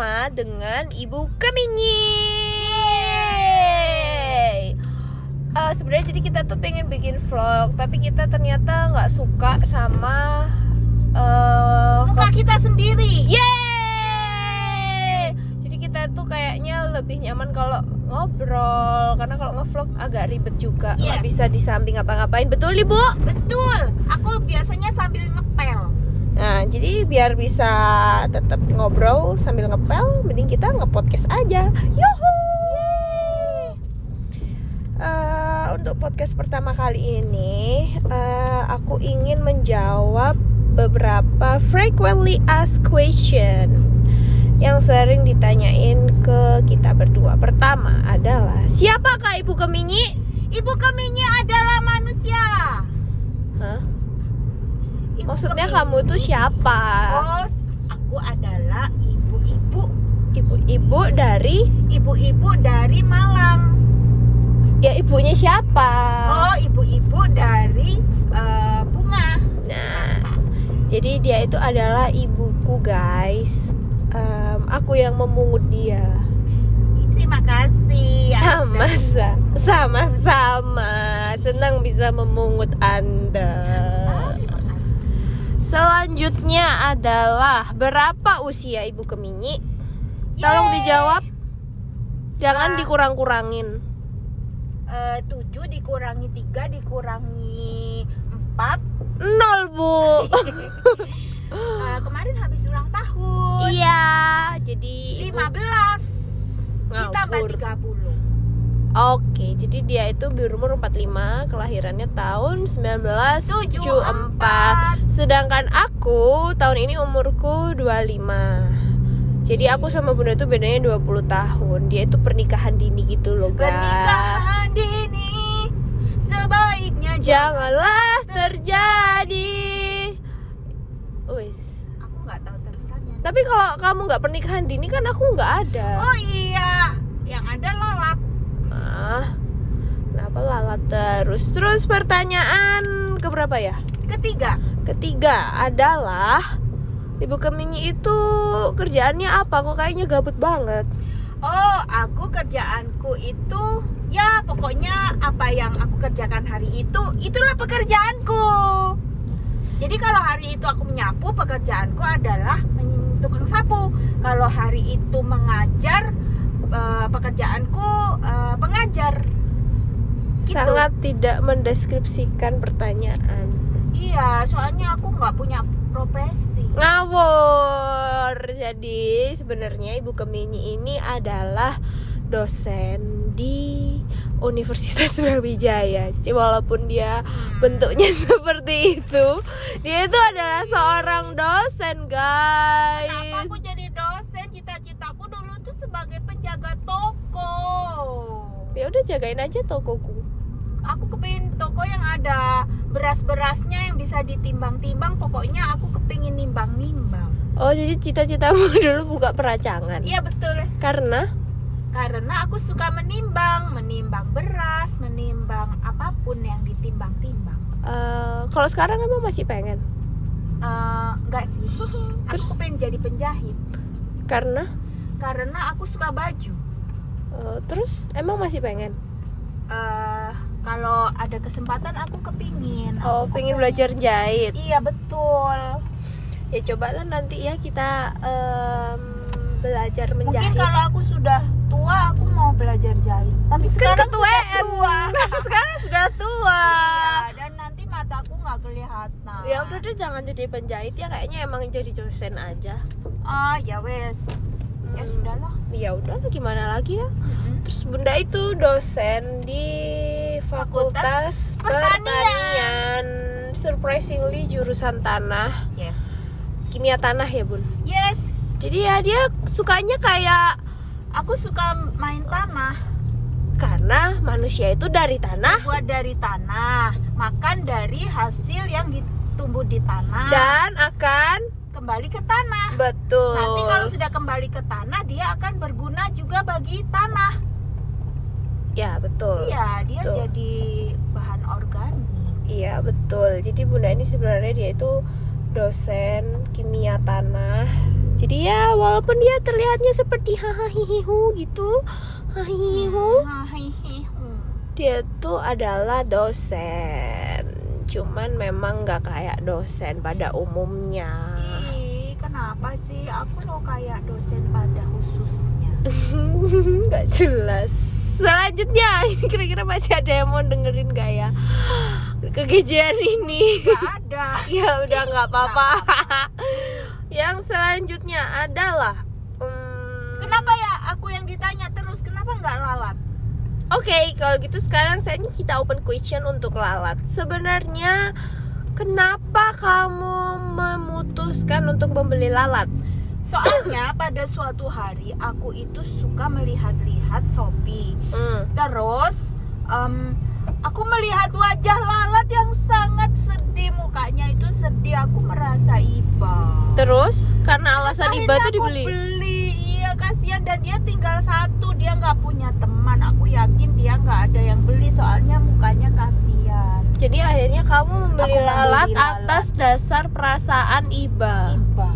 bersama dengan Ibu Keminyi. Uh, Sebenarnya jadi kita tuh pengen bikin vlog, tapi kita ternyata nggak suka sama uh, muka kita sendiri. Yeay! Jadi kita tuh kayaknya lebih nyaman kalau ngobrol karena kalau ngevlog agak ribet juga nggak Yes. bisa di samping apa-ngapain betul ibu? Betul. Aku biasanya sambil ngepel nah jadi biar bisa tetap ngobrol sambil ngepel mending kita ngepodcast aja yuhu Eh, untuk podcast pertama kali ini eh, aku ingin menjawab beberapa frequently asked question yang sering ditanyain ke kita berdua. Pertama adalah siapakah Ibu Keminyi? ibu keminya adalah Maksudnya kamu tuh siapa? oh aku adalah ibu-ibu Ibu-ibu dari ibu-ibu dari Malang ya ibunya siapa? oh ibu-ibu dari eh, bunga Nah, jadi dia itu adalah ibuku guys. Em, aku yang memungut dia. terima kasih Sama sa- sama-sama. Senang bisa memungut Anda. Selanjutnya adalah berapa usia Ibu Keminyi? Tolong Yeay. dijawab. Jangan Ah. dikurang-kurangin. Eh, tujuh dikurangi tiga dikurangi empat Nol, Bu. Eh, kemarin habis ulang tahun iya, jadi Ibu- 15 ditambah Ngawur. 30 Oke, jadi dia itu berumur 45, kelahirannya tahun 1974. Sedangkan aku tahun ini umurku 25. Jadi aku sama Bunda itu bedanya 20 tahun. Dia itu pernikahan dini gitu loh, guys. Pernikahan dini sebaiknya Janganlah terjadi. Wis. Aku nggak tahu terusannya. Tapi kalau kamu nggak pernikahan dini kan aku nggak ada. Oh iya, yang ada lalat. Ah, kenapa lalat terus? Terus pertanyaan keberapa ya? Ketiga, Ketiga adalah Ibu Keminyi itu kerjaannya apa? Kok kayaknya gabut banget. oh aku kerjaanku itu ya pokoknya apa yang aku kerjakan hari itu itulah pekerjaanku. Jadi kalau hari itu aku menyapu, pekerjaanku adalah tukang sapu. Kalau hari itu mengajar, eh, pekerjaanku eh, pengajar. Gitu. Sangat tidak mendeskripsikan pertanyaan. Iya, soalnya aku nggak punya profesi. Ngawur. Jadi sebenarnya Ibu Keminyi ini adalah dosen di Universitas Brawijaya. Jadi walaupun dia bentuknya seperti itu, dia itu adalah seorang dosen, Kenapa guys. aku jadi dosen? Cita-citaku dulu tuh sebagai penjaga toko. Ya udah jagain aja tokoku. Aku kepingin toko yang ada beras-berasnya yang bisa ditimbang-timbang. Pokoknya aku kepingin nimbang-nimbang. Oh, jadi cita-citamu dulu buka peracangan. Iya betul. Karena Karena aku suka menimbang, menimbang beras, menimbang apa pun yang ditimbang-timbang. eh, kalau sekarang emang masih pengen. Eh, enggak sih. Terus? Aku pengen jadi penjahit. Karena Karena aku suka baju. eh, terus emang masih pengen. eh kalau ada kesempatan aku kepingin. Oh, Aku pengen kepingin- belajar jahit. Iya betul. Ya cobalah nanti ya kita em, belajar Mungkin menjahit. kalau aku sudah tua aku mau belajar jahit. Tapi kan sekarang ketuaan. sudah tua. sekarang sudah tua. Iya, dan nanti mataku nggak kelihatan. Ya udah deh jangan jadi penjahit ya kayaknya emang jadi dosen aja. Ah ya wes. Ya Hmm. sudahlah. Ya udah gimana lagi ya? Terus Bunda itu dosen di Fakultas, Fakultas Pertanian. Pertanian. Surprisingly jurusan tanah, Yes. kimia tanah ya, Bun. Yes. Jadi ya dia sukanya kayak Aku suka main tanah. karena manusia itu dari tanah Buat dari tanah, makan dari hasil yang ditumbuh di tanah dan akan kembali ke tanah. betul. Nanti kalau sudah kembali ke tanah, dia akan berguna juga bagi tanah. Ya betul. Iya, dia Betul. jadi bahan organik. Iya betul. Jadi Bunda ini sebenarnya dia itu dosen kimia tanah. Jadi ya walaupun dia terlihatnya seperti hahaha gitu, hahihu, Hahihihu. dia tuh adalah dosen. Cuman memang nggak kayak dosen pada umumnya. Ih, kenapa sih aku lo kayak dosen pada khususnya? nggak jelas. Selanjutnya ini kira-kira masih ada yang mau dengerin gak ya kegejian ini? Gak ada. ya udah nggak apa-apa. yang selanjutnya adalah hmm, Kenapa ya aku yang ditanya terus? Kenapa nggak lalat? Oke, kalau gitu sekarang saya kita open question untuk Lalat. Sebenarnya kenapa kamu memutuskan untuk membeli Lalat? Soalnya pada suatu hari aku itu suka melihat-lihat Shopee. Hmm. Terus em, aku melihat wajah lalat yang sangat sedih mukanya itu sedih. Aku merasa iba. Terus karena alasan Akhirnya Iba aku dibeli. beli. Iya kasihan dan dia tinggal satu. Dia nggak punya teman. Aku yakin dia nggak ada yang beli soalnya mukanya kasihan. Jadi akhirnya kamu membeli Aku membeli lalat lalat. atas dasar perasaan Iba. Iba.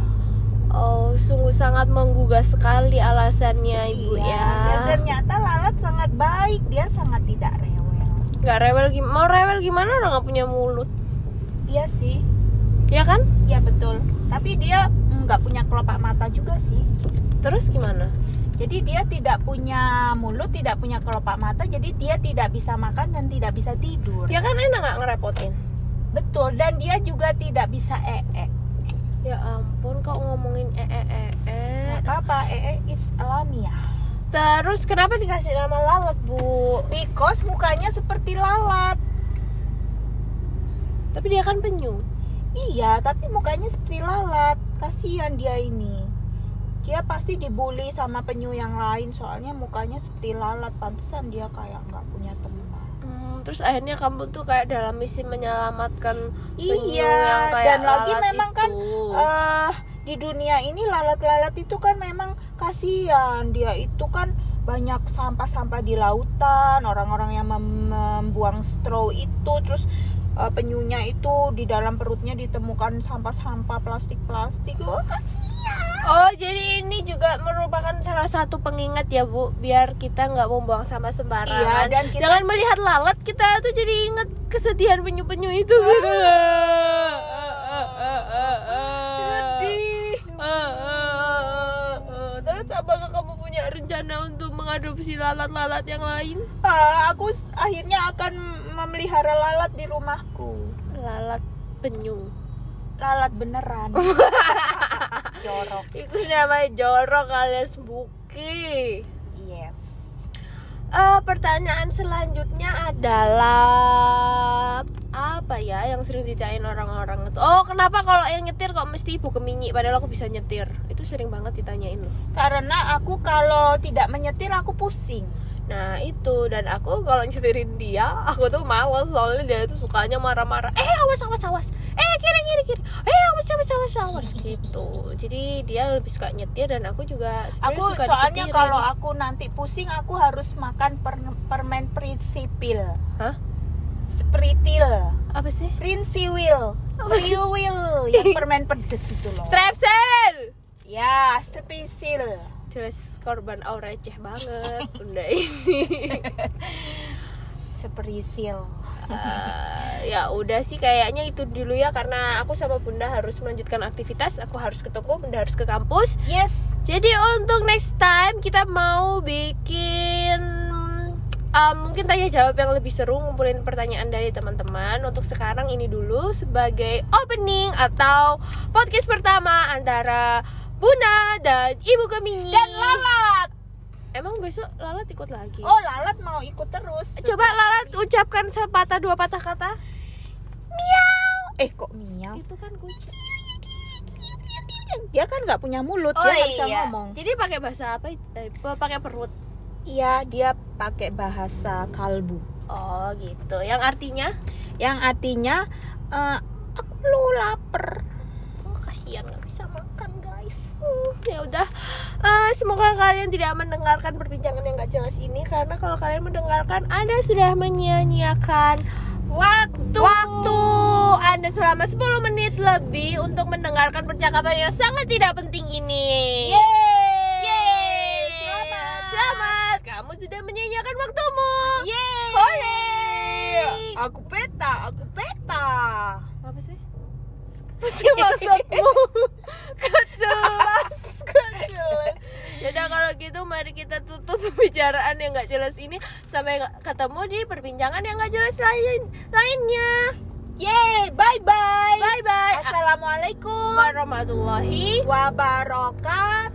Sangat menggugah sekali alasannya Ibu Iya, ya. Dan ternyata lalat sangat baik. Dia sangat tidak rewel. Gak rewel gimana? Mau rewel gimana orang nggak punya mulut? Iya sih. Ya kan? Iya betul. Tapi dia nggak punya kelopak mata juga sih. Terus gimana? Jadi dia tidak punya mulut, tidak punya kelopak mata, jadi dia tidak bisa makan dan tidak bisa tidur. Ya kan enak nggak ngerepotin? Betul, dan dia juga tidak bisa ee. Ya ampun kok ngomongin ee ee ee. Gak apa-apa, ee is alamiah. Terus kenapa dikasih nama lalat bu? Because mukanya seperti lalat. Tapi dia kan penyu. Iya, tapi mukanya seperti lalat. Kasihan dia ini. Dia pasti dibully sama penyu yang lain soalnya mukanya seperti lalat. Pantesan dia kayak nggak punya teman. Terus akhirnya kamu tuh kayak dalam misi menyelamatkan penyu Iya, yang kayak dan lagi lalat memang kan itu. eh di dunia ini lalat-lalat itu kan memang kasihan. Dia itu kan banyak sampah-sampah di lautan orang-orang yang mem- membuang straw itu terus eh, penyunya itu di dalam perutnya ditemukan sampah-sampah plastik-plastik. Oh kasihan Oh jadi ini juga merupakan salah satu pengingat ya bu Biar kita nggak membuang sampah sembarangan. Iya, dan kita- Jangan melihat lalat kita tuh jadi ingat kesedihan penyu-penyu itu. Gitu sedih. Terus apakah kamu punya rencana untuk mengadopsi lalat-lalat yang lain? Ah, aku akhirnya akan memelihara lalat di rumahku. Lalat penyu. Lalat beneran jorok Itu namanya jorok alias buki yes Eh, pertanyaan selanjutnya adalah apa ya yang sering ditanyain orang-orang itu? Oh, kenapa kalau yang nyetir kok mesti ibu keminyi padahal aku bisa nyetir? Itu sering banget ditanyain loh. Karena aku kalau tidak menyetir aku pusing. Nah, itu dan aku kalau nyetirin dia, aku tuh males soalnya dia itu sukanya marah-marah. Eh, awas awas awas. Kiri kiri kiri. Eh, awas awas awas awas gitu. Jadi dia lebih suka nyetir dan aku juga Aku suka soalnya disetirin. kalau aku nanti pusing aku harus makan per- permen prinsipil. Hah? Spritil. Apa sih? Prinsiwil. Priwil yang permen pedes itu loh. Strepsil. Ya, sprisil. jelas korban aura receh banget bunda ini Sprisil. Eh, ya udah sih kayaknya itu dulu ya karena aku sama bunda harus melanjutkan aktivitas aku harus ke toko bunda harus ke kampus Yes. jadi untuk next time kita mau bikin um, mungkin tanya jawab yang lebih seru ngumpulin pertanyaan dari teman-teman untuk sekarang ini dulu sebagai opening atau podcast pertama antara Bunda dan Ibu Gemini Dan lalat. Emang besok Lalat ikut lagi? Oh, lalat mau ikut terus. Coba Lalat ucapkan sepatah dua patah kata. Miau. Eh, kok miau? Itu kan kucing. Dia kan nggak punya mulut, Oh dia nggak bisa iya. ngomong. Jadi pakai bahasa apa? itu? Eh, Pakai perut. Iya, dia pakai bahasa kalbu. Oh gitu. Yang artinya? Yang artinya eh, aku lu lapar. Oh kasihan nggak bisa makan guys. Hmm, ya udah. Eh, semoga kalian tidak mendengarkan perbincangan yang gak jelas ini karena kalau kalian mendengarkan Anda sudah menyia-nyiakan selama 10 menit lebih untuk mendengarkan percakapan yang sangat tidak penting ini. Yeay. Yeay. Selamat. Selamat. Kamu sudah menyanyiakan waktumu. Yeay. Hore. Aku peta, aku peta. Apa sih? Apa sih maksudmu? Gak jelas, gak jelas. Yaudah kalau gitu mari kita tutup pembicaraan yang gak jelas ini sampai ketemu di perbincangan yang gak jelas lain lainnya. Yeay, bye bye. Bye bye. Assalamualaikum Warahmatullahi wabarakatuh.